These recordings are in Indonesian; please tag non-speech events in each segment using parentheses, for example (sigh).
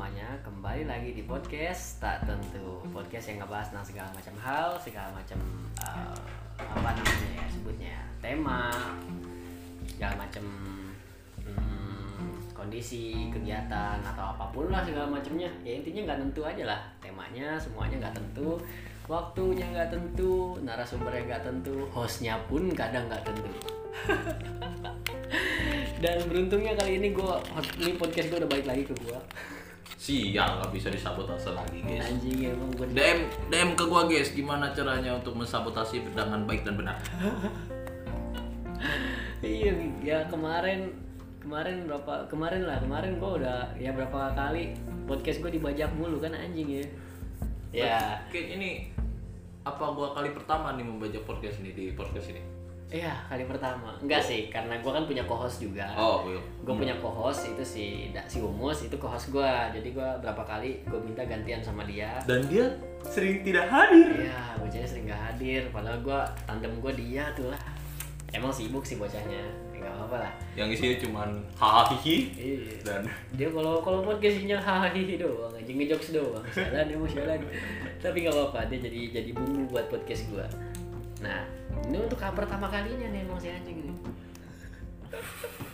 semuanya, kembali lagi di podcast tak tentu podcast yang ngebahas tentang segala macam hal, segala macam uh, apa namanya ya sebutnya tema, segala macam hmm, kondisi kegiatan atau apa pun lah segala macamnya. Ya intinya nggak tentu aja lah temanya, semuanya nggak tentu, waktunya nggak tentu, narasumbernya nggak tentu, hostnya pun kadang nggak tentu. (laughs) Dan beruntungnya kali ini gue ini podcast gue udah balik lagi ke gue. Sial, nggak bisa disabotase lagi guys. Anjing gue DM DM ke gua guys, gimana caranya untuk mensabotasi dengan baik dan benar? (laughs) iya ya kemarin kemarin berapa kemarin lah kemarin gue udah ya berapa kali podcast gue dibajak mulu kan anjing ya. Ya Oke, ini apa gua kali pertama nih membajak podcast ini di podcast ini? Iya kali pertama enggak sih karena gue kan punya co-host juga. Oh, iya. Gue punya co-host itu si si Umus itu co-host gue jadi gue berapa kali gue minta gantian sama dia. Dan dia sering tidak hadir. Iya, bocahnya sering gak hadir. Padahal gua tandem gua dia tuh lah. Emang sibuk sih bocahnya. Enggak apa-apa lah. Yang isinya cuman hahaha Iya. dan Dia kalau kalau podcast isinya hahaha doang, aja ngejokes doang. Jalan emang jalan. (laughs) Tapi nggak apa-apa, dia jadi jadi bumbu buat podcast gua. Nah, ini untuk pertama kalinya nih emang si anjing ini. (laughs)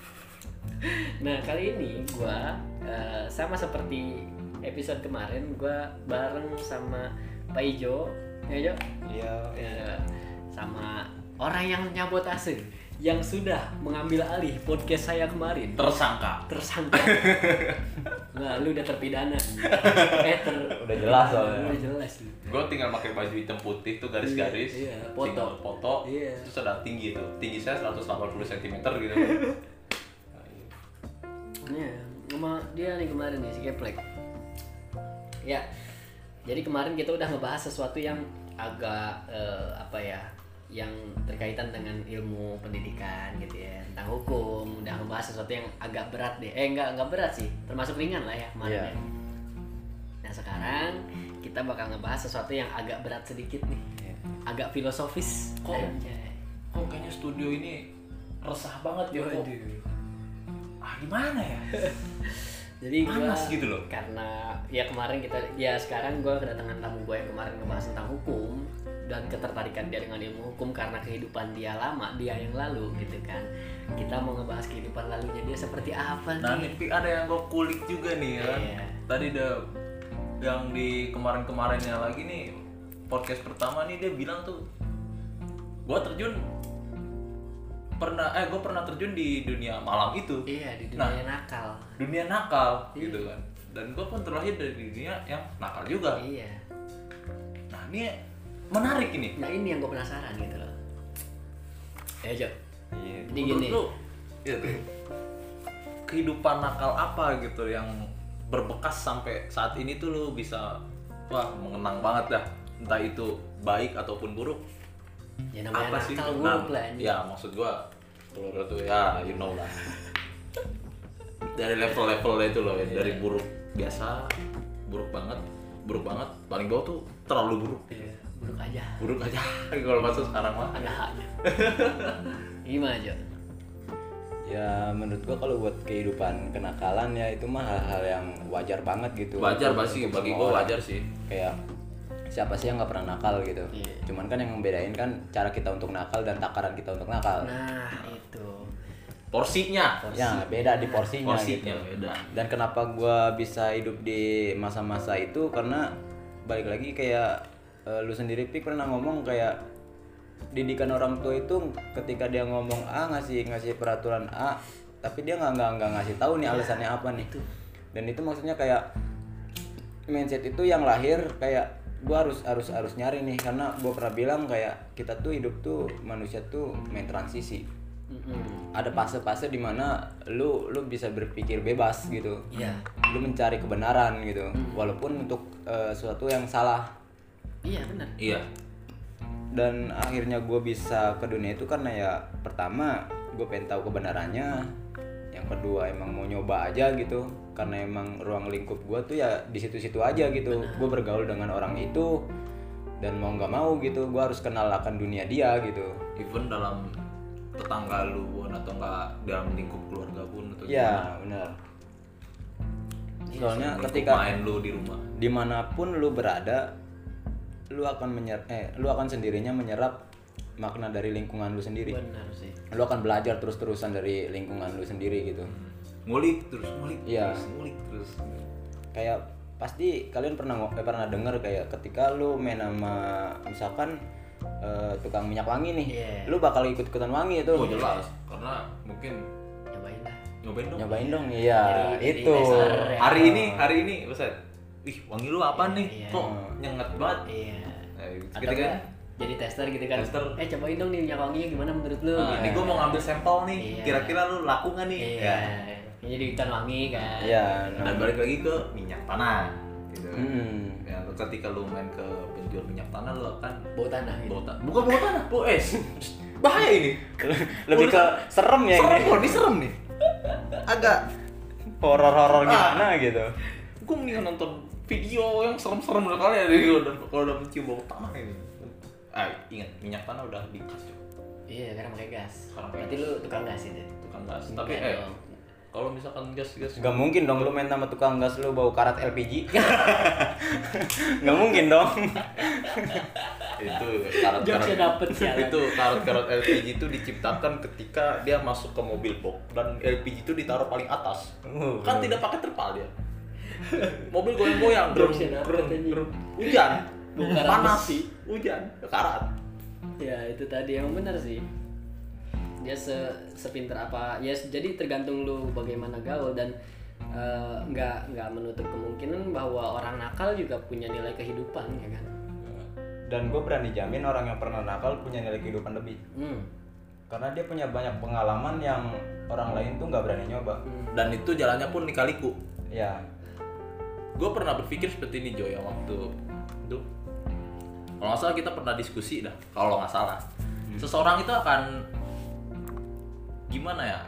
Nah, kali ini gua eh, sama seperti episode kemarin gua bareng sama Pak Ijo, ya Jo? Iya, Ya, sama orang yang nyabotase yang sudah mengambil alih podcast saya kemarin tersangka. tersangka (laughs) nah lu udah terpidana (laughs) eh ter Udah jelas soalnya. udah jelas lu. Gue tinggal pakai baju hitam putih tuh garis-garis, Iya, iya, foto. tinggal foto, Iya. terus ada tinggi tuh, tinggi saya 180 cm gitu. (laughs) Iya, sama dia nih kemarin nih si Keplek. Ya, jadi kemarin kita udah ngebahas sesuatu yang agak eh, apa ya, yang terkaitan dengan ilmu pendidikan gitu ya, tentang hukum, udah ngebahas sesuatu yang agak berat deh. Eh enggak enggak berat sih, termasuk ringan lah ya kemarin. Iya. ya. Nah sekarang kita bakal ngebahas sesuatu yang agak berat sedikit nih, Iya. agak filosofis. Kok? Anjay. Kok kayaknya studio ini resah banget ya kok. Ah gimana ya? (laughs) Jadi gua Panas gitu loh. karena ya kemarin kita ya sekarang gue kedatangan tamu gue yang kemarin ngebahas tentang hukum dan ketertarikan dia dengan ilmu hukum karena kehidupan dia lama dia yang lalu gitu kan. Kita mau ngebahas kehidupan lalunya dia seperti apa Nah, nih? ada yang gue kulik juga nih kan. Tadi udah yang di kemarin-kemarinnya lagi nih podcast pertama nih dia bilang tuh gue terjun pernah eh gue pernah terjun di dunia malam itu. Iya di Nah. dunia nakal. dunia nakal Iya. gitu kan. Dan gue pun terlahir dari dunia yang nakal juga. Iya. Nah ini menarik ini. Nah ini yang gue penasaran gitu loh. Ya Jo. Iya. jadi gini. lu tuh, kehidupan nakal apa gitu yang berbekas sampai saat ini tuh lu bisa wah mengenang banget dah. Entah itu baik ataupun buruk. Ya namanya apa sih? nakal Nah, buruk lah ini ya maksud gua kalau lu tuh ya you know lah. Dari level-levelnya itu loh ya, dari Iya. buruk biasa buruk banget buruk banget paling bawah tuh terlalu buruk. Iya, buruk aja buruk aja (laughs) kalau masuk sekarang mah ada haknya (laughs) gimana Jo Ya menurut gua kalau buat kehidupan kenakalan ya itu mah hal-hal yang wajar banget gitu. wajar pasti bagi gua orang. wajar sih Kayak siapa sih yang nggak pernah nakal gitu. Iya. Cuman kan yang membedain kan cara kita untuk nakal dan takaran kita untuk nakal. nah itu porsinya Ya beda di porsinya, porsinya gitu. beda Dan kenapa gua bisa hidup di masa-masa itu karena balik lagi kayak eh, lu sendiri Pik pernah ngomong kayak didikan orang tua itu ketika dia ngomong A ngasih ngasih peraturan A tapi dia nggak nggak nggak ngasih tahu nih alasannya apa nih. dan itu maksudnya kayak mindset itu yang lahir kayak gua harus harus harus nyari nih karena gua pernah bilang kayak kita tuh hidup tuh manusia tuh main transisi. Ada fase-fase di mana lu lu bisa berpikir bebas gitu. Iya. lu mencari kebenaran gitu. Walaupun untuk eh, sesuatu yang salah Iya benar. iya. Dan akhirnya gue bisa ke dunia itu karena ya pertama gue pengen tahu kebenarannya. Yang kedua emang mau nyoba aja gitu. Karena emang ruang lingkup gue tuh ya di situ-situ aja gitu. Gue bergaul dengan orang itu. Dan mau nggak mau gitu gue harus kenal akan dunia dia gitu. Even dalam tetangga lu pun atau enggak dalam lingkup keluarga pun atau gimana. ya benar soalnya Lingkup ketika main lu di rumah. di mana pun lu berada lu akan menyer eh lu akan sendirinya menyerap makna dari lingkungan lu sendiri. Benar sih. Lu akan belajar terus terusan dari lingkungan lu sendiri gitu. Ngulik terus ngulik Iya. terus ngulik terus. Kayak pasti kalian pernah eh, pernah denger kayak ketika lu main sama misalkan eh, tukang minyak wangi nih Iya. lu bakal ikut ikutan wangi itu. Oh jelas. Karena mungkin nyobain lah. nyobain dong. Nyobain dong iya Jadi- itu. jadi tester ya. hari ini hari ini Buset. Wih, wangi lu apa nih? Iya. Kok nyengat banget? iya Nah, gitu kan. jadi tester gitu kan Tester. eh cobain dong nih minyak wanginya gimana menurut lu Nah, ini gue mau ngambil sampel nih. Iya. Kira-kira lu laku nggak nih? iya Ya. ini jadi ikan wangi kan iya Dan nah. balik lagi ke minyak tanah. Gitu. Hmm. Ya, ketika lu main ke penjual minyak tanah lu akan bau tanah gitu bau tanah. Bukan bau tanah, bau es. (laughs) Bahaya ini. (laughs) lebih ke serem ya serem ini ini serem nih. Agak horor-horor Ah. gimana gitu gue mendingan nonton video yang serem-serem udah kali ya dari kalau udah kalau udah mencium bau tanah ini. Ah, ingat minyak tanah udah dikas cuy. iya karena pakai gas. Sekarang pakai berarti lu tukang gas itu? Tukang gas. Tapi eh kalau misalkan gas-gas Gak mungkin dong lu main sama tukang gas lu bau karat LPG (laughs) Gak mungkin dong. (laughs) Itu karat-karat. Jokesnya dapet itu karat-karat LPG itu diciptakan ketika dia masuk ke mobil box dan LPG itu ditaruh paling atas. Uh. kan tidak pakai terpal dia (laughs) mobil goyang-goyang. Gerung, anjing. gerung. hujan. Bukan panas besi. hujan. Karat. Ya itu tadi yang benar sih. Dia se sepinter apa ya jadi tergantung lu bagaimana gaul dan eh, nggak nggak menutup kemungkinan bahwa orang nakal juga punya nilai kehidupan ya kan? Dan gue berani jamin orang yang pernah nakal punya nilai kehidupan lebih. Hmm. Karena dia punya banyak pengalaman yang orang lain tuh gak berani nyoba. Dan itu jalannya pun dikaliku Ya gue pernah berpikir seperti ini Joy waktu itu. Kalau nggak salah kita pernah diskusi dah kalau nggak salah. Seseorang itu akan gimana ya?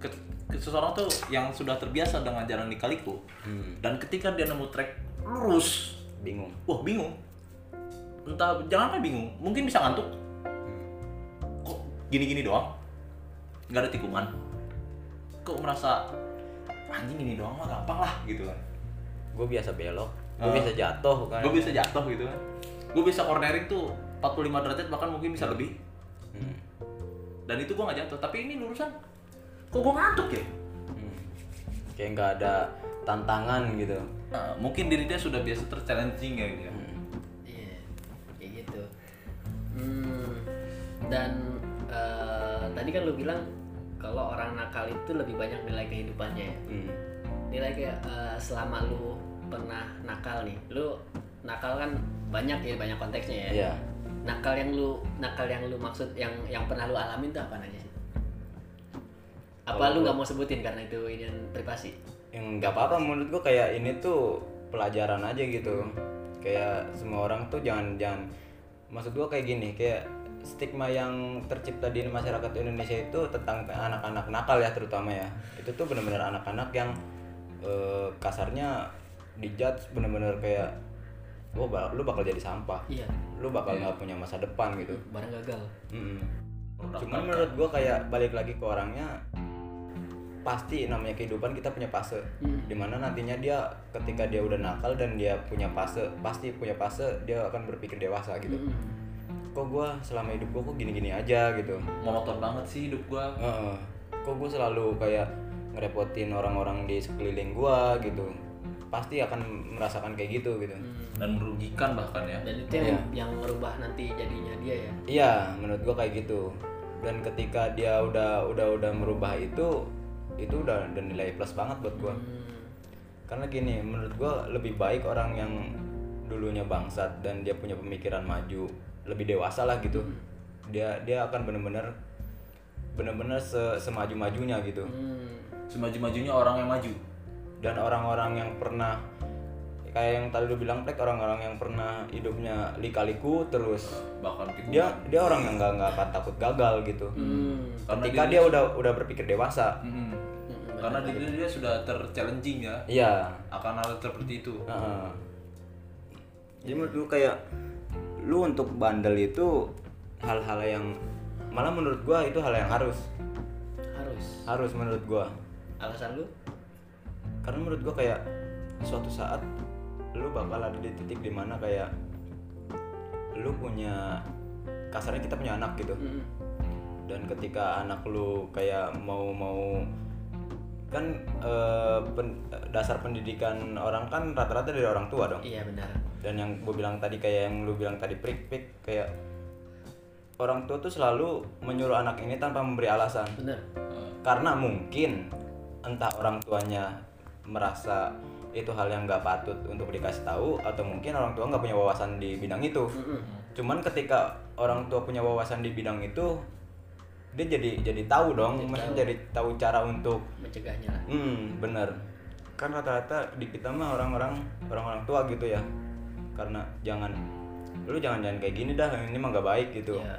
Ke- ke- seseorang tuh yang sudah terbiasa dengan jalan di-kaliku hmm. dan ketika dia nemu trek lurus. Bingung. Wah bingung. Entah jangan apa bingung mungkin bisa ngantuk. Kok gini-gini doang? Nggak ada tikungan. Kok merasa anjing ini doang mah gampang lah gitu kan Gue biasa belok Gue Ah. bisa jatuh kan gue bisa jatuh gitu kan gue bisa cornering tuh 45 derajat bahkan mungkin bisa lebih Hmm. dan itu gue nggak jatuh tapi ini lurusan kok gue ngantuk ya Hmm. Kayak gak ada tantangan gitu Nah, mungkin diri dia sudah biasa terchallenging ya gitu ya. Hmm. Iya, kayak gitu. Hmm, dan eh, tadi kan lu bilang kalau orang nakal itu lebih banyak nilai kehidupannya ya. Hmm. Nilai kayak eh, selama lu pernah nakal nih, lu nakal kan banyak ya banyak konteksnya ya. Iya Nakal yang lu nakal yang lu maksud yang yang pernah lu alamin tuh apa aja sih? Apa Kalau lu nggak mau sebutin karena itu ini privasi? yang nggak apa-apa menurut gua kayak ini tuh pelajaran aja gitu kayak semua orang tuh jangan jangan maksud gua kayak gini kayak stigma yang tercipta di masyarakat Indonesia itu tentang anak-anak nakal ya terutama ya itu tuh benar-benar anak-anak yang eh, kasarnya dijudge benar-benar kayak wah ba- lu bakal jadi sampah Iya, lu bakal nggak punya masa depan gitu barang gagal. Mm-mm. Produk Cuman menurut gua kayak balik lagi ke orangnya pasti namanya kehidupan kita punya fase Hmm. di mana nantinya dia ketika dia udah nakal dan dia punya fase pasti punya fase dia akan berpikir dewasa gitu Hmm. kok gua selama hidup gua kok gini-gini aja gitu monoton banget sih hidup gue Heeh. kok gua selalu kayak ngerepotin orang-orang di sekeliling gua gitu pasti akan merasakan kayak gitu gitu Hmm. dan merugikan bahkan ya Dan itu yang yang merubah nanti jadinya dia ya. Iya, menurut gua kayak gitu. Dan ketika dia udah udah udah merubah itu, itu udah udah nilai plus banget buat gua. Hmm. Karena gini, menurut gua lebih baik orang yang dulunya bangsat dan dia punya pemikiran maju, lebih dewasa lah gitu. Dia dia akan bener-bener bener-bener se semaju-majunya gitu. Hmm. Semaju-majunya orang yang maju Dan orang-orang yang pernah kayak yang tadi lu bilang Plek, orang-orang yang pernah hidupnya lika-liku terus bahkan dia dia orang yang nggak nggak takut gagal gitu. Hmm. Karena ketika diri dia udah udah berpikir dewasa Mm-mm. Hmm, karena diri dia sudah terchallenging ya iya akan hal seperti itu heeh. jadi menurut gue kayak lu untuk bandel itu hal-hal yang malah menurut gua itu hal yang harus Harus. harus menurut gua Alasan lu? karena menurut gua kayak suatu saat lu bakal ada di titik di mana kayak lu punya kasarnya kita punya anak gitu. Mm-mm. dan ketika anak lu kayak mau mau kan eh, pen- dasar pendidikan orang kan rata-rata dari orang tua dong. Iya benar. Dan yang gue bilang tadi kayak yang lu bilang tadi prik prik kayak orang tua tuh selalu menyuruh anak ini tanpa memberi alasan. Benar. Karena mungkin entah orang tuanya merasa itu hal yang nggak patut untuk dikasih tahu atau mungkin orang tua nggak punya wawasan di bidang itu. Cuman ketika orang tua punya wawasan di bidang itu dia jadi jadi tahu dong maksudnya jadi tahu cara untuk mencegahnya lah. Hmm bener. Kan rata-rata di kita mah orang-orang orang-orang tua gitu ya. Karena jangan lu jangan jangan kayak gini dah ini mah nggak baik gitu. Ya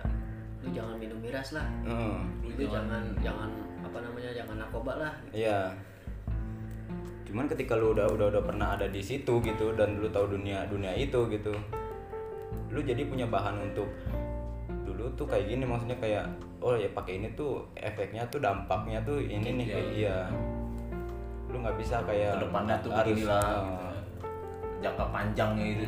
lu jangan minum miras lah. Heeh. lu jangan jangan apa namanya jangan narkoba lah Iya. Cuman ketika lu udah udah udah pernah ada di situ gitu dan lu tahu dunia dunia itu gitu. Lu jadi punya bahan untuk dulu tuh kayak gini maksudnya kayak oh ya pakai ini tuh efeknya tuh dampaknya tuh ini nih Iya. kayak iya. Lu nggak bisa kayak ke depannya tuh harus- beginilah ah. gitu. jangka panjangnya itu.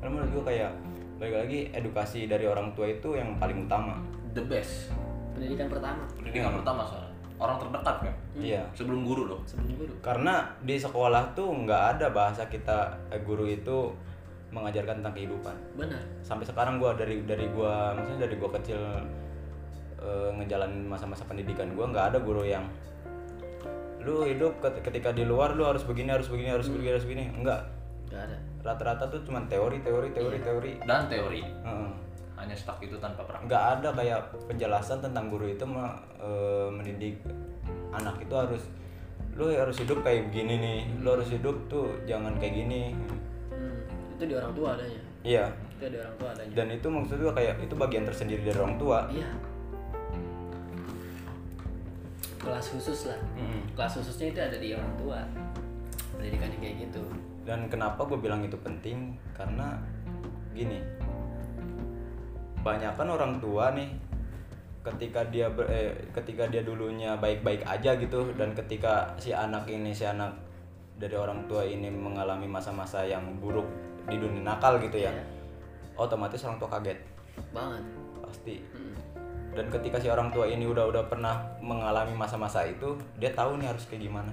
Karena menurut gua kayak balik lagi edukasi dari orang tua itu yang paling utama. the best pendidikan pertama. Pendidikan pertama soalnya. Orang terdekat kan? Iya. sebelum guru loh. Sebelum guru. Karena di sekolah tuh nggak ada bahasa kita eh, guru itu mengajarkan tentang kehidupan. benar. Sampai sekarang gua dari dari gua maksudnya dari gua kecil eh, ngejalanin masa-masa pendidikan gua nggak ada guru yang lu hidup ket- ketika di luar lu harus begini harus begini harus begini harus begini. Enggak nggak ada. Rata-rata tuh cuma teori teori teori teori. Dan teori. Heeh. Hanya stuck itu tanpa praktek. Nggak ada kayak penjelasan tentang guru itu me- eh, mendidik anak itu harus lu harus hidup kayak begini nih lu harus hidup tuh jangan kayak gini. Hmm, itu di orang tua adanya. Iya. Itu di orang tua adanya. Dan itu maksud gua kayak itu bagian tersendiri dari orang tua. Iya. Kelas khusus lah. Mm-mm. kelas khususnya itu ada di orang tua. Pendidikannya kayak gitu. Dan kenapa gue bilang itu penting? Karena gini, banyakkan orang tua nih, ketika dia ber- eh, ketika dia dulunya baik-baik aja gitu, dan ketika si anak ini si anak dari orang tua ini mengalami masa-masa yang buruk di dunia nakal gitu ya, Iya. otomatis orang tua kaget banget pasti. Mm. Dan ketika si orang tua ini udah udah pernah mengalami masa-masa itu, dia tahu nih harus kayak gimana.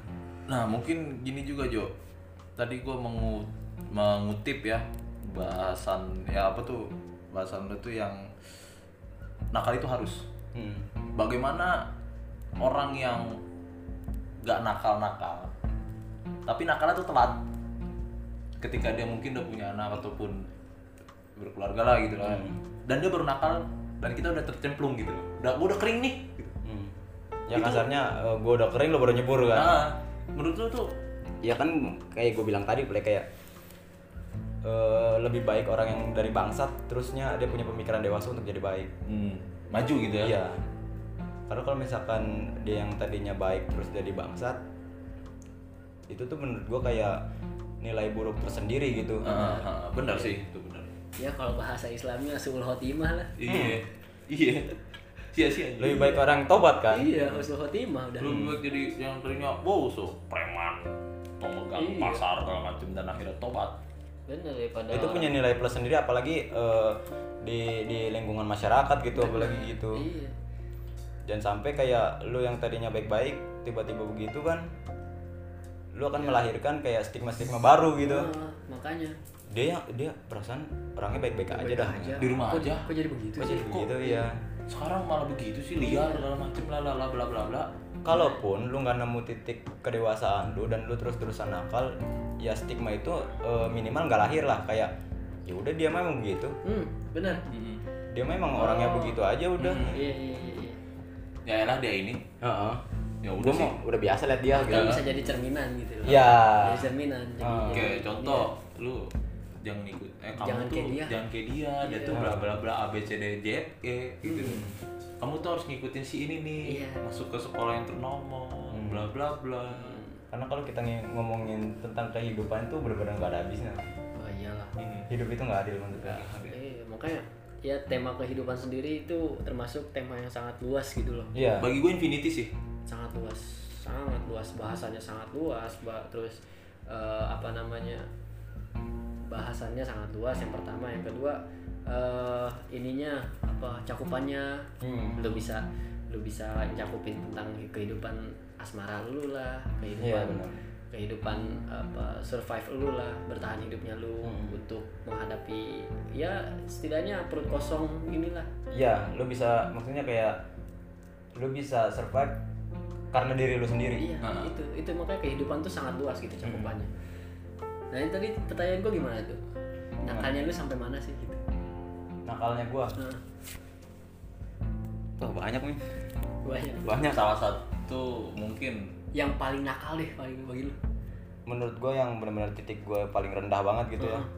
Nah mungkin gini juga Jo Tadi gue mengu mengutip ya Bahasan ya apa tuh Bahasan lu tuh yang Nakal itu harus Hmm. Bagaimana orang yang gak nakal-nakal Tapi nakalnya tuh telat Ketika dia mungkin udah punya anak ataupun berkeluarga lah gitu lah Dan dia baru nakal dan kita udah tercemplung gitu loh Udah, gua udah kering nih gitu. Hmm. Ya kasarnya gue udah kering lo baru nyebur kan. Nah, menurut lu tuh ya kan kayak gue bilang tadi kayak eh, lebih baik orang yang dari bangsat terusnya dia punya pemikiran dewasa untuk jadi baik. Hmm, maju gitu ya? Iya. Karena kalau misalkan dia yang tadinya baik terus jadi bangsat itu tuh menurut gue kayak nilai buruk tersendiri gitu. Ah, ah, benar sih itu benar. Ya kalau bahasa Islamnya suul khotimah lah. Iya. Iya. Sia-sia lebih baik orang tobat kan? Iya husnul khotimah udah. Lebih baik jadi yang tadinya wow so preman. Pemegang Iya. pasar segala macam dan akhirnya tobat bener daripada itu punya nilai plus sendiri apalagi eh, di di lingkungan masyarakat gitu apalagi gitu. Iya. Jangan sampai kayak lu yang tadinya baik-baik tiba-tiba begitu kan lu akan melahirkan kayak stigma-stigma baru gitu. Ah, makanya. Dia dia perasaan orangnya baik-baik aja dah. Di rumah Kok- aja. kok jadi begitu Kok sih? jadi begitu ya sekarang malah begitu sih liar segala macam lah lah lah, bla bla bla kalaupun lu nggak nemu titik kedewasaan lu dan lu terus-terusan nakal ya stigma itu eh, minimal nggak lahir lah kayak ya udah dia memang begitu hmm bener dia memang orangnya begitu aja udah iya iya iya iya. ya elah dia ini Heeh. ya Gua udah sih mau udah biasa lihat dia gitu bisa jadi cerminan gitu loh. Iya. jadi cerminan jadi Ah. oke jadi- contoh lu jangan ikut eh kamu Jangan tuh kayak dia. jangan kayak dia dia Iya. tuh bla bla bla a b c d j e gitu kamu tuh harus ngikutin si ini nih Iya. masuk ke sekolah yang ternomor bla bla bla. Karena kalau kita ng- ngomongin tentang kehidupan itu benar-benar nggak ada habisnya. Oh iyalah. Ini. Hidup itu nggak adil menurut gue Iya, makanya ya tema kehidupan sendiri itu termasuk tema yang sangat luas gitu loh. Iya. Bagi gue infinity sih. Sangat luas sangat luas. Bahasanya sangat luas ba- terus eh, apa namanya bahasannya sangat luas. Yang pertama yang kedua eh, ininya apa cakupannya Hmm. lu bisa lu bisa cakupin tentang kehidupan asmara lu lah Iya kehidupan benar. kehidupan apa survive lu lah bertahan hidupnya lu Hmm. untuk menghadapi ya setidaknya perut kosong inilah Iya, lu bisa maksudnya kayak lu bisa survive karena diri lu sendiri. iya Ah. itu itu makanya kehidupan tuh sangat luas gitu Hmm. cakupannya nah ini tadi pertanyaan gue gimana tuh nakalnya lu sampai mana sih gitu Nakalnya gua, nah, wah banyak nih. banyak Banyak. salah satu mungkin yang paling nakal deh paling bagi lu Menurut gua yang benar-benar titik gua paling rendah banget gitu ya. Hmm.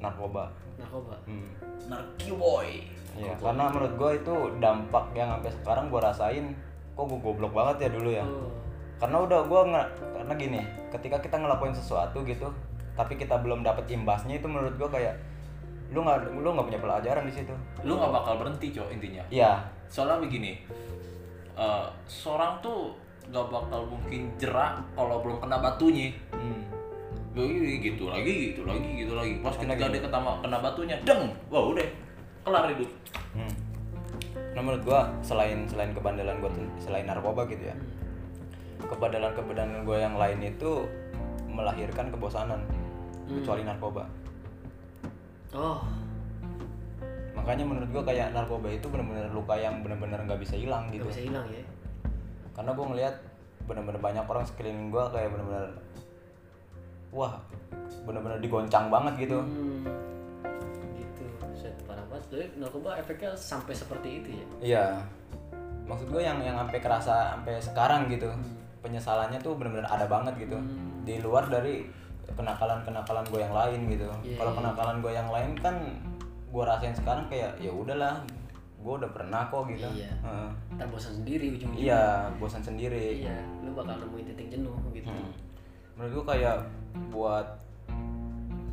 Narkoba. narkoba Hmm. Narki boy Iya, karena menurut gua itu dampak yang sampai sekarang gua rasain kok gua goblok banget ya dulu ya. oh Karena udah gua nggak karena gini, ketika kita ngelakuin sesuatu gitu, tapi kita belum dapet imbasnya itu menurut gua kayak lu nggak lu nggak punya pelajaran di situ. lu nggak bakal berhenti cok intinya Iya, soalnya begini eh, seorang tuh nggak bakal mungkin jerak kalau belum kena batunya hmm. Begini, gitu lagi gitu lagi gitu lagi pas ketika dia ketama, kena batunya deng wah udah kelar hidup Hmm. Nah menurut gua selain selain kebandelan gua selain narkoba gitu ya, kebandelan kebandelan gua yang lain itu melahirkan kebosanan, kecuali narkoba. Oh Makanya menurut gua kayak narkoba itu benar-benar luka yang benar-benar nggak bisa hilang gitu. bisa hilang ya Karena gua ngelihat benar-benar banyak orang sekeliling gua kayak benar-benar wah benar-benar digoncang banget gitu. hmm. gitu set parah banget jadi narkoba efeknya sampai seperti itu ya Iya. Maksud gue yang yang sampai kerasa sampai sekarang gitu. Penyesalannya tuh benar-benar ada banget gitu. Hmm. Di luar dari kenakalan-kenakalan gue yang lain gitu. Iya, Kalau kenakalan gue yang lain kan gue rasain sekarang kayak ya udahlah, gue udah pernah kok gitu. Iya. Heeh. ntar bosan sendiri ujung-ujungnya Iya, bosan sendiri. iya lu bakal nemuin titik jenuh gitu Hmm. Menurut gue kayak buat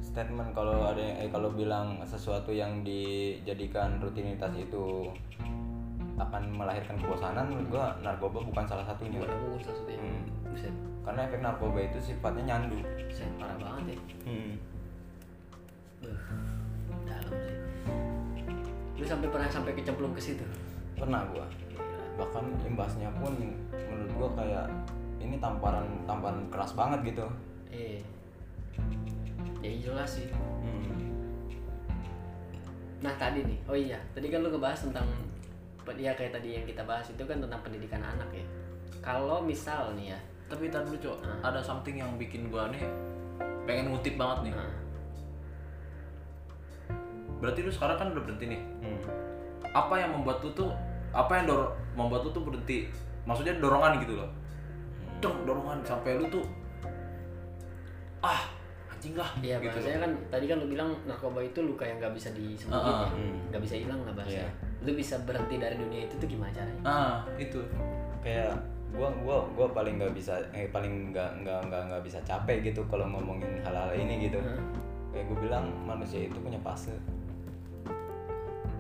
statement kalau ada yang eh, kalau bilang sesuatu yang dijadikan rutinitas itu akan melahirkan kebosanan menurut gua narkoba bukan salah satunya. Gimana gue salah satunya. Hmm. buset. Karena efek narkoba itu sifatnya nyandu. Buset parah banget ya. Hmm. Beuh, dalam sih. Lu sampai pernah sampai kecemplung ke situ? Pernah gua. Bahkan imbasnya pun menurut gua kayak ini tamparan tamparan keras banget gitu. Eh ya jelas sih. Hmm. nah tadi nih. Oh iya tadi kan lu ngebahas tentang ya kayak tadi yang kita bahas itu kan tentang pendidikan anak ya kalau misal nih ya tapi tadi dulu cok Ah. ada something yang bikin gua nih pengen ngutip banget nih nah, berarti lu sekarang kan udah berhenti nih Hmm. apa yang membuat lu tuh apa yang dor membuat lu tuh berhenti maksudnya dorongan gitu loh dong dorongan sampai lu tuh ah anjing lah Iya gitu bahasanya kan tadi kan lu bilang narkoba itu luka yang nggak bisa disembuhin Ah, ah. ya, Hmm. nggak bisa hilang lah bahasanya. Iya. Lu bisa berhenti dari dunia itu tuh gimana caranya? ah itu kayak gua gua gua paling nggak bisa eh paling nggak nggak nggak nggak bisa capek gitu kalau ngomongin hal-hal ini gitu Hah? kayak gue bilang manusia itu punya fase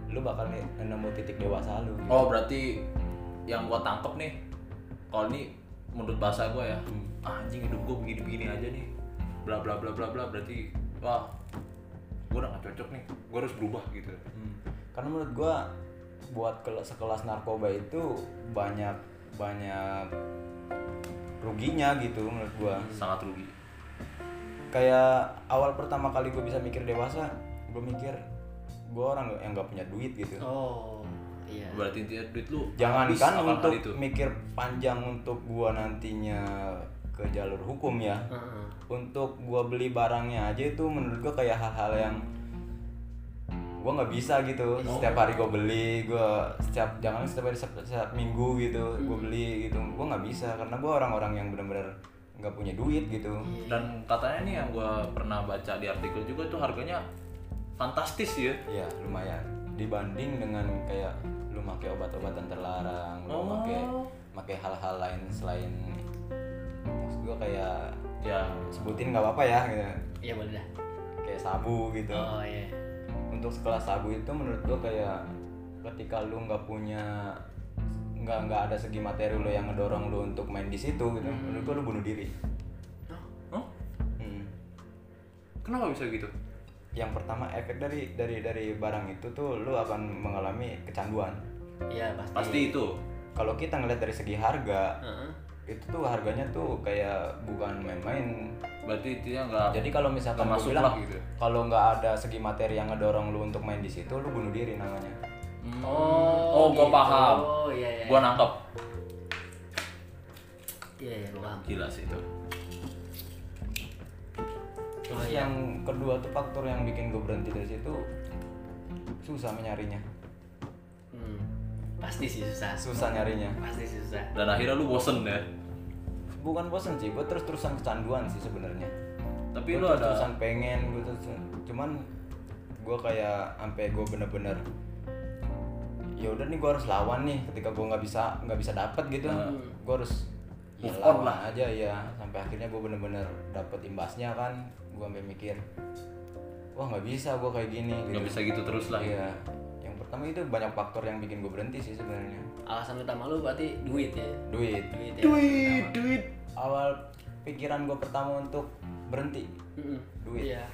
lu bakal nih nemu titik dewasa lu gitu. oh berarti yang gua tangkep nih kalau ini menurut bahasa gua ya Hmm. ah, anjing hidup gua begini-begini aja nih bla bla bla bla bla berarti wah gua udah gak cocok nih gua harus berubah gitu Hmm. karena menurut gua buat ke- sekelas narkoba itu banyak banyak ruginya gitu menurut gua. Sangat rugi. Kayak awal pertama kali gue bisa mikir dewasa gue mikir gue orang yang nggak punya duit gitu. Oh iya. berarti intinya duit lu habis jangankan akan untuk itu. mikir panjang untuk gua nantinya ke jalur hukum ya. Heeh. untuk gua beli barangnya aja itu menurut gua kayak hal-hal yang gua nggak bisa gitu. Setiap hari gua beli gua setiap jangan setiap hari setiap, setiap minggu gitu gua beli gitu. Gua nggak bisa karena gua orang-orang yang benar-benar nggak punya duit gitu. Dan katanya nih yang gua pernah baca di artikel juga itu harganya fantastis ya. Ya lumayan. Dibanding dengan kayak lu pakai obat-obatan terlarang lu Oh. pakai pakai hal-hal lain selain maksud gua kayak ya. sebutin nggak apa-apa ya gitu. Iya boleh dah. kayak sabu gitu. Oh iya. Untuk sekelas sabu itu menurut gua kayak ketika lu nggak punya nggak nggak ada segi materi lo yang ngedorong lo untuk main di situ gitu Hmm. menurut gue lo bunuh diri Hah? Hmm. Kenapa bisa gitu? yang pertama efek dari dari dari barang itu tuh lo akan mengalami kecanduan Iya pasti. Pasti itu. kalau kita ngeliat dari segi harga Heeh. Itu tuh harganya tuh kayak bukan main-main Berarti itu ya nggak jadi kalau misalkan gue masuk bilang lah gitu. kalau nggak ada segi materi yang ngedorong lu untuk main di situ lu bunuh diri namanya Hmm. Oh, oh, gua gitu. paham. Oh, iya, iya. Gua nangkep. Iya, iya, gua paham. Gila sih itu. terus Oh, iya. yang kedua tuh faktor yang bikin gue berhenti dari situ susah nyarinya Hmm. Pasti sih susah. susah nyarinya Pasti susah. Dan akhirnya lu bosen ya. Bukan bosen sih gue terus terusan kecanduan sih sebenarnya Tapi Gua lu terus ada terusan pengen gue terus cuman gue kayak sampai gue bener-bener ya udah nih gue harus lawan nih ketika gue nggak bisa nggak bisa dapet gitu Hmm. gue harus ya lawan lah. aja ya sampai akhirnya gue bener-bener dapet imbasnya kan gue sampai mikir wah nggak bisa gue kayak gini nggak bisa gitu terus lah. Iya. Pertama itu banyak faktor yang bikin gue berhenti sih sebenarnya. Alasan utama lu berarti duit ya. Duit. Duit ya. Duit, duit. Awal pikiran gue pertama untuk berhenti. Mm-mm. Duit. Iya.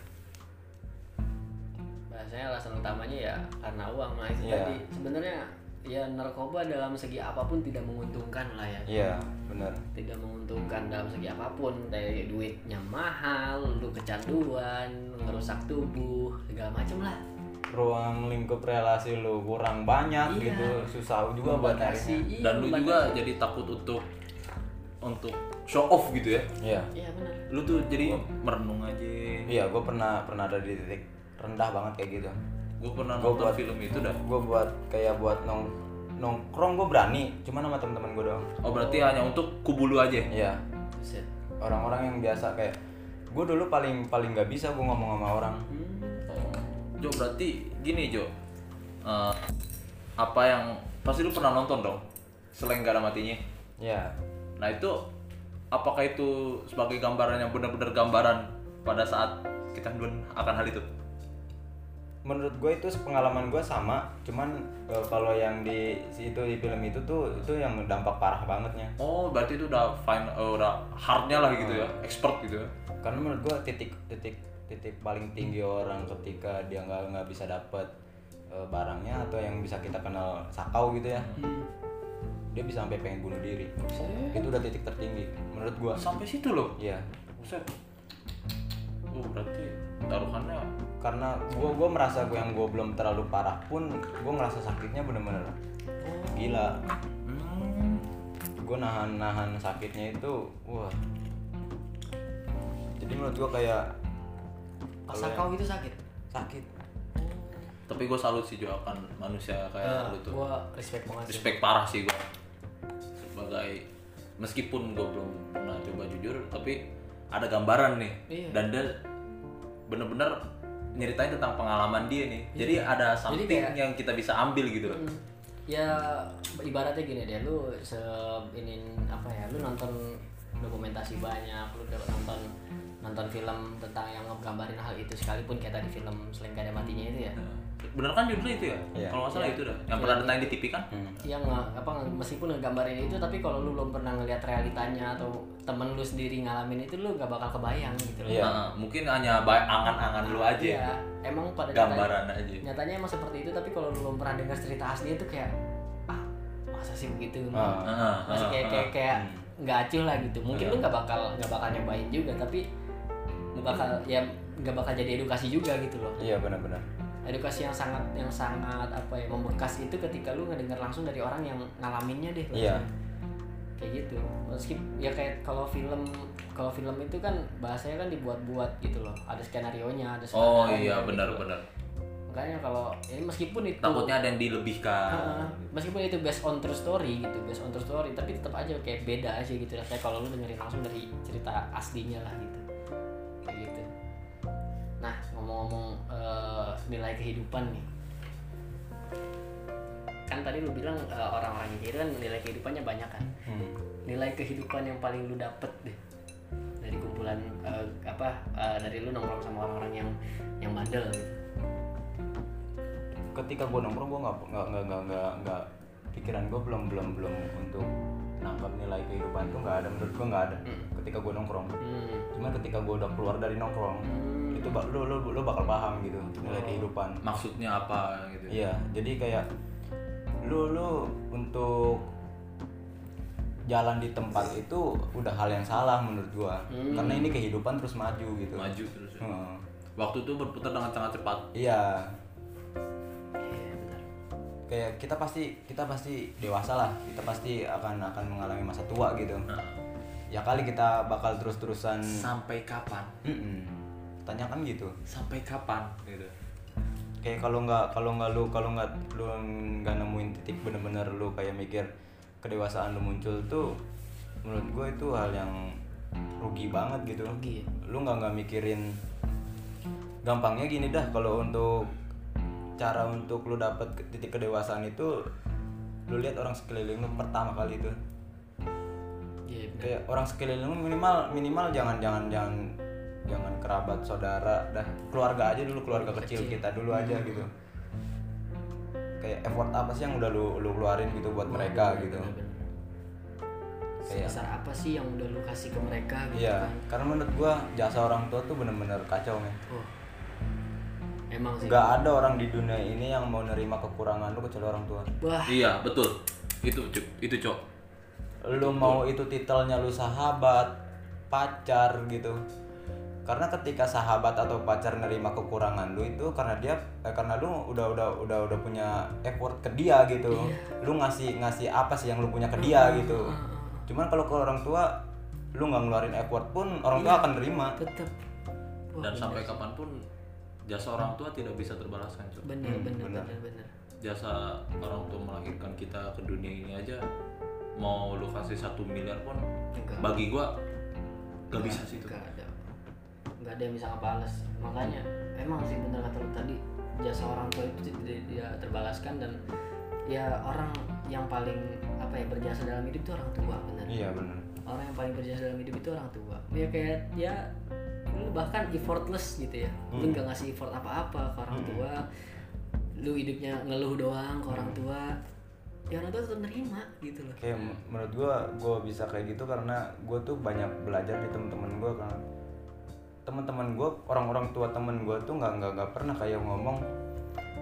Bahasanya alasan utamanya ya karena uang nah itu Iya. tadi sebenarnya ya narkoba dalam segi apa pun tidak menguntungkan lah ya. Iya, benar. Tidak menguntungkan dalam segi apa pun dari duitnya mahal, lu kecanduan, ngerusak tubuh, segala macem lah. Ruang lingkup relasi lu kurang banyak Iya. gitu, susah juga buat nyarinya. iya, Dan lu juga jadi takut untuk untuk show off gitu ya. Iya. Iya benar. Lu tuh jadi merenung aja. Iya, gue pernah pernah ada di titik rendah banget kayak gitu. Gue pernah Gua nonton buat- film itu dah. Gue buat kayak buat nong nongkrong gue berani, cuman sama teman-teman gue doang. Oh berarti hanya untuk kubu lu aja. Iya. Orang-orang yang biasa kayak gue dulu paling paling nggak bisa gue ngomong sama orang. Hmm. Jo berarti gini Jo. Eh, apa yang pasti lu pernah nonton dong? Selain gak ada matinya. Iya. Nah itu apakah itu sebagai gambaran yang benar-benar gambaran pada saat kecanduan akan hal itu? menurut gue itu pengalaman gue sama cuman eh, kalau yang di si itu di film itu tuh itu yang dampak parah bangetnya Oh berarti itu udah fine, eh, udah hardnya lah gitu ya, expert gitu ya. karena menurut gue titik titik titik paling tinggi orang ketika dia nggak nggak bisa dapat eh, barangnya atau yang bisa kita kenal sakau gitu ya. Hmm. dia bisa sampai pengen bunuh diri. Itu udah titik tertinggi menurut gue Sampai situ loh. Iya. Buset. Oh berarti taruhannya karena gue gue merasa gue yang gue belum terlalu parah pun gue ngerasa sakitnya bener-bener gila. Hmm, gue nahan nahan sakitnya itu wah. Jadi menurut gue kayak Pas kalau kau itu sakit. sakit tapi gue salut sih Jo akan manusia kayak Ya, lu tuh. gua respect banget sih. Respect parah sih gue sebagai meskipun gue belum pernah coba jujur tapi ada gambaran nih Iya. dan dia bener-bener nyeritain tentang pengalaman dia nih jadi ada something kayak- yang kita bisa ambil gitu loh Hmm. Ya ibaratnya gini deh, lu se ini apa ya, lu nonton dokumentasi banyak, lu dapat nonton nonton film tentang yang ngegambarin hal itu sekalipun kayak tadi film selain gak ada matinya itu ya. bener kan judulnya itu ya Iya. kalau nggak salah Iya. itu dah yang Iya. pernah ditayang di TV kan Hmm. Yang nge- apa meskipun ngegambarin itu tapi kalau lu belum pernah ngeliat realitanya atau temen lu sendiri ngalamin itu lu gak bakal kebayang gitu loh. Iya. Nah, mungkin hanya angan-angan lu aja Iya, emang pada nyatanya- gambaran aja nyatanya emang seperti itu tapi kalau lu belum pernah dengar cerita asli itu kayak ah masa sih begitu Ah. Ah, masih ah, kayak kayak kayak nggak acuh lah gitu mungkin Iya. lu nggak bakal nggak bakal nyobain juga tapi bakal ya nggak bakal jadi edukasi juga gitu loh. Iya benar-benar. Edukasi yang sangat yang sangat apa ya membekas itu ketika lu ngedengar langsung dari orang yang ngalaminnya deh Iya. kayak gitu. Meski ya kayak kalau film kalau film itu kan bahasanya kan dibuat-buat gitu loh. Ada skenario nya ada oh sutradaranya iya gitu. benar-benar makanya kalau ini meskipun itu takutnya ada yang dilebihkan. Heeh. meskipun itu based on true story gitu based on true story tapi tetap aja kayak beda aja gitu. Rasanya kalau lu dengerin langsung dari cerita aslinya lah gitu kayak gitu. Nah ngomong-ngomong eh, nilai kehidupan nih. Kan tadi lu bilang eh, orang-orang kiri kan nilai kehidupannya banyak kan. Hmm. nilai kehidupan yang paling lu dapet deh dari kumpulan eh, apa eh, dari lu nongkrong sama orang-orang yang yang bandel gitu. Ketika gue nongkrong gue nggak nggak nggak nggak nggak nggak pikiran gue belum belum belum untuk nangkap nilai kehidupan tuh nggak ada menurut gue nggak ada ketika gue nongkrong. Hmm. cuman ketika gue udah keluar dari nongkrong itu bak lu, lu lu bakal paham gitu nilai kehidupan. Maksudnya apa gitu? Iya jadi kayak lu lu untuk jalan di tempat itu udah hal yang salah menurut gua. Karena ini kehidupan terus maju gitu. Maju terus. Ya. Hmm. waktu itu berputar dengan sangat cepat. Iya. Iya, kayak kita pasti kita pasti dewasa lah. Kita pasti akan akan mengalami masa tua gitu. Nah, ya kali kita bakal terus terusan sampai kapan? Tanyakan gitu. Sampai kapan? Gitu. Kayak kalau nggak kalau nggak lu kalau nggak lu nggak nemuin titik bener-bener lu kayak mikir kedewasaan lu muncul tuh menurut gue itu hal yang rugi banget gitu. Rugi ya? lu nggak nggak mikirin gampangnya gini dah kalau untuk cara untuk lu dapet titik kedewasaan itu lu lihat orang sekeliling lu pertama kali itu Iya, benar. kayak orang sekeliling lu minimal minimal jangan jangan jangan jangan kerabat saudara dah keluarga aja dulu keluarga kecil, kita dulu aja gitu kayak effort apa sih yang udah lu lu keluarin gitu buat mereka gitu Benar-benar. Kayak- Sebesar apa sih yang udah lu kasih ke mereka gitu iya kan? karena menurut gua jasa orang tua tuh bener-bener kacau men Oh. Emang sih. nggak ada orang di dunia ini yang mau nerima kekurangan lu kecuali orang tua Wah, iya betul itu Cuk. itu cok lu mau itu titelnya lu sahabat pacar gitu. Karena ketika sahabat atau pacar nerima kekurangan lu itu karena dia eh, karena lu udah udah udah udah punya effort ke dia gitu. Lu ngasih ngasih apa sih yang lu punya ke dia gitu. cuman kalau ke orang tua lu nggak ngeluarin effort pun orang tua akan nerima. tetep. Wah, dan sampai kapan pun jasa orang tua tidak bisa terbalaskan bener Hmm, bener benar. bener bener. jasa orang tua melahirkan kita ke dunia ini aja mau lu kasih satu miliar pun Enggak. bagi gua gak bisa sih itu Gak ada. Gak ada yang bisa ngebales. Makanya emang sih bener kata lu tadi jasa orang tua itu tidak tidak terbalaskan dan ya orang yang paling apa ya berjasa dalam hidup itu orang tua bener. iya benar Orang yang paling berjasa dalam hidup itu orang tua. Ya kayak ya lu bahkan effortless gitu ya. Lu Hmm. nggak ngasih effort apa-apa ke orang tua. Lu hidupnya ngeluh doang ke Hmm. orang tua. Ya orang tua tetap nerima gitu loh. kayak menurut gua gua bisa kayak gitu karena gua tuh banyak belajar di temen-temen gua kan teman-teman gua orang-orang tua temen gua tuh nggak nggak nggak pernah kayak ngomong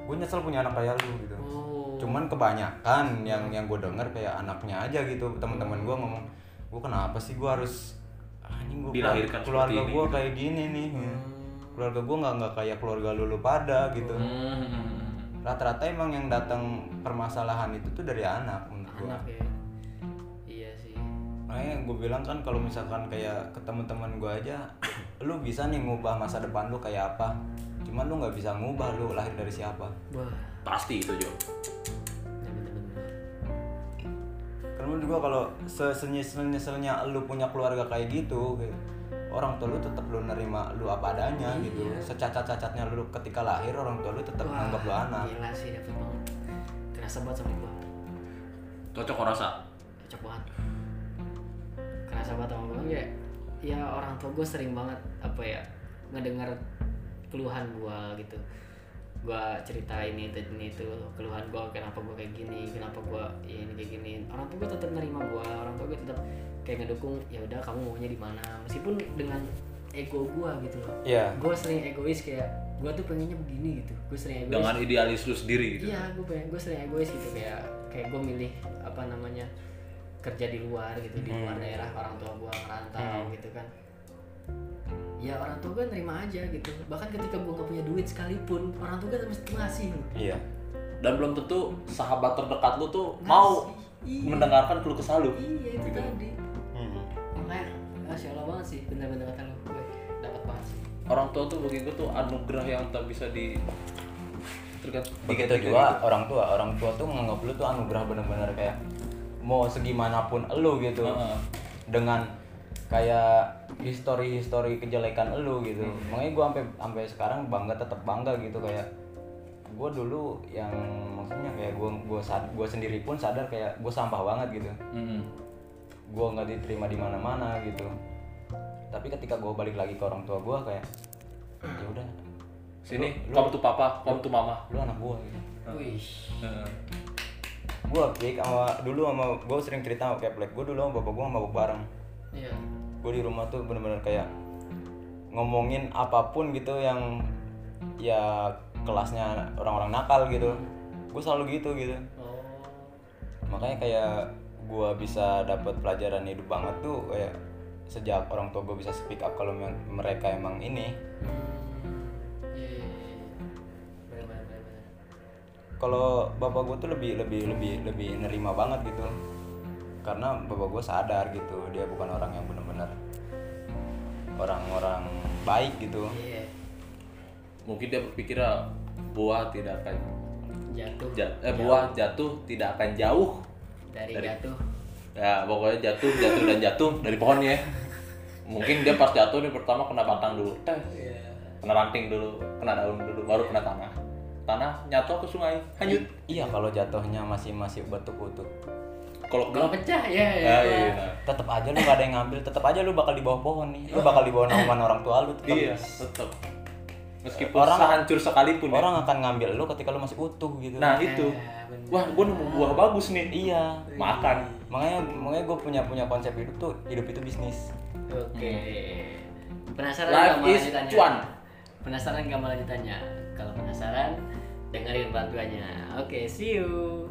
gue nyesel punya anak kayak lu gitu Oh. cuman kebanyakan yang yang gue denger kayak anaknya aja gitu teman-teman gue ngomong gue kenapa sih gue harus anjing gue Dilahirkan keluarga seperti ini, gue gitu. kayak gini nih keluarga gue nggak nggak kayak keluarga lu lu pada gitu Hmm. Rata-rata emang yang datang permasalahan itu tuh dari anak menurut gue anak ya. Iya sih. Makanya gue bilang kan kalau misalkan kayak ke teman-teman gue aja (coughs) lu bisa nih ngubah masa depan lu kayak apa. Cuman lu nggak bisa ngubah lu lahir dari siapa. Wah. Pasti itu Jo. Karena menurut gua kalau senyesel-nyeselnya lu punya keluarga kayak gitu, kayak orang tua lu tetap lu nerima lu apa adanya gitu. Secacat-cacatnya lu ketika lahir orang tua lu tetap Wah, anggap lu anak. gila sih dapet banget kerasa banget sama gua. Cocok rasa? Cocok banget. Kerasa banget sama gua. Kayak ya orang tua gua sering banget apa ya ngedengar keluhan gua gitu gua cerita ini itu ini itu keluhan gua kenapa gua kayak gini kenapa gua ya ini kayak gini. Orang tua gua tetap nerima gua orang tua gua tetap kayak ngedukung ya udah kamu maunya di mana? Meskipun dengan ego gua gitu loh. Iya. gue sering egois kayak gue tuh pengennya begini gitu. Gue sering egois. Dengan idealis lu sendiri gitu. Iya gue pengen gue sering egois gitu. Kayak kayak gue milih apa namanya kerja di luar gitu di luar daerah orang tua gue ngerantau gitu kan ya orang tua gue nerima aja gitu bahkan ketika gue nggak punya duit sekalipun orang tua gue mesti ngasih loh Iya. dan belum tentu sahabat terdekat lu tuh mau Iya. mendengarkan keluh kesah lu iya itu Gitu. tadi Hmm. makanya masya allah banget sih bener-bener kata lu gue dapat banget sih orang tua tuh bagi gue tuh anugerah yang tak bisa di Begitu juga orang tua, orang tua tuh menganggap lu tuh anugerah bener-bener kayak mau segimanapun lu gitu. Heeh. Dengan kayak histori-histori kejelekan elu gitu. Makanya gua sampai sampai sekarang bangga tetap bangga gitu kayak gue dulu yang maksudnya kayak gue gua sad- gua sendiri pun sadar kayak gue sampah banget gitu. Mm-mm. gue nggak diterima di mana-mana gitu. Tapi ketika gue balik lagi ke orang tua gue kayak ya udah. Sini Lu- kom tuh papa kom tuh mama. lu anak gue gitu. wih. Heeh. gue pik sama dulu sama gue sering cerita sama keplek. Gue dulu sama bapak gue mabuk bareng iya. Gue di rumah tuh bener-bener kayak ngomongin apa pun gitu yang ya kelasnya orang-orang nakal gitu. Gue selalu gitu gitu. Oh. Makanya kayak gue bisa dapat pelajaran hidup banget tuh kayak sejak orang tua gue bisa speak up kalau mereka emang ini. Iya iya iya. Kalau bapak gue tuh lebih lebih lebih lebih nerima banget gitu karena bapak gue sadar gitu dia bukan orang yang benar-benar orang-orang baik gitu. Iya. Mungkin dia berpikir "Ah, buah tidak akan jatuh. Jat- eh buah jatuh tidak akan jauh dari, dari- jatuh. Ya pokoknya jatuh jatuh dan jatuh dari pohonnya mungkin dia pas jatuh nih pertama kena batang dulu. Tes iya. Kena ranting dulu kena daun dulu baru kena tanah. Tanah nyatu ke sungai hanyut. Iya kalau jatuhnya masih masih batuk utut kalau kalau pecah ya ya, ya, ya. iya tetap aja lu gak ada yang ngambil tetap aja lu bakal di bawah pohon nih lu bakal di bawah naungan orang tua lu tetap iya tetap meskipun Orang- sehancur sekalipun ya. orang akan ngambil lu ketika lu masih utuh gitu nah itu Ah, bener. wah gue nemu buah bagus nih iya makan makanya makanya gue punya punya konsep hidup tuh hidup itu bisnis Oke. Penasaran Life nggak mau is lanjutannya? cuan. Penasaran nggak mau lanjutannya? Kalau penasaran, dengerin bantuannya. Oke, see you.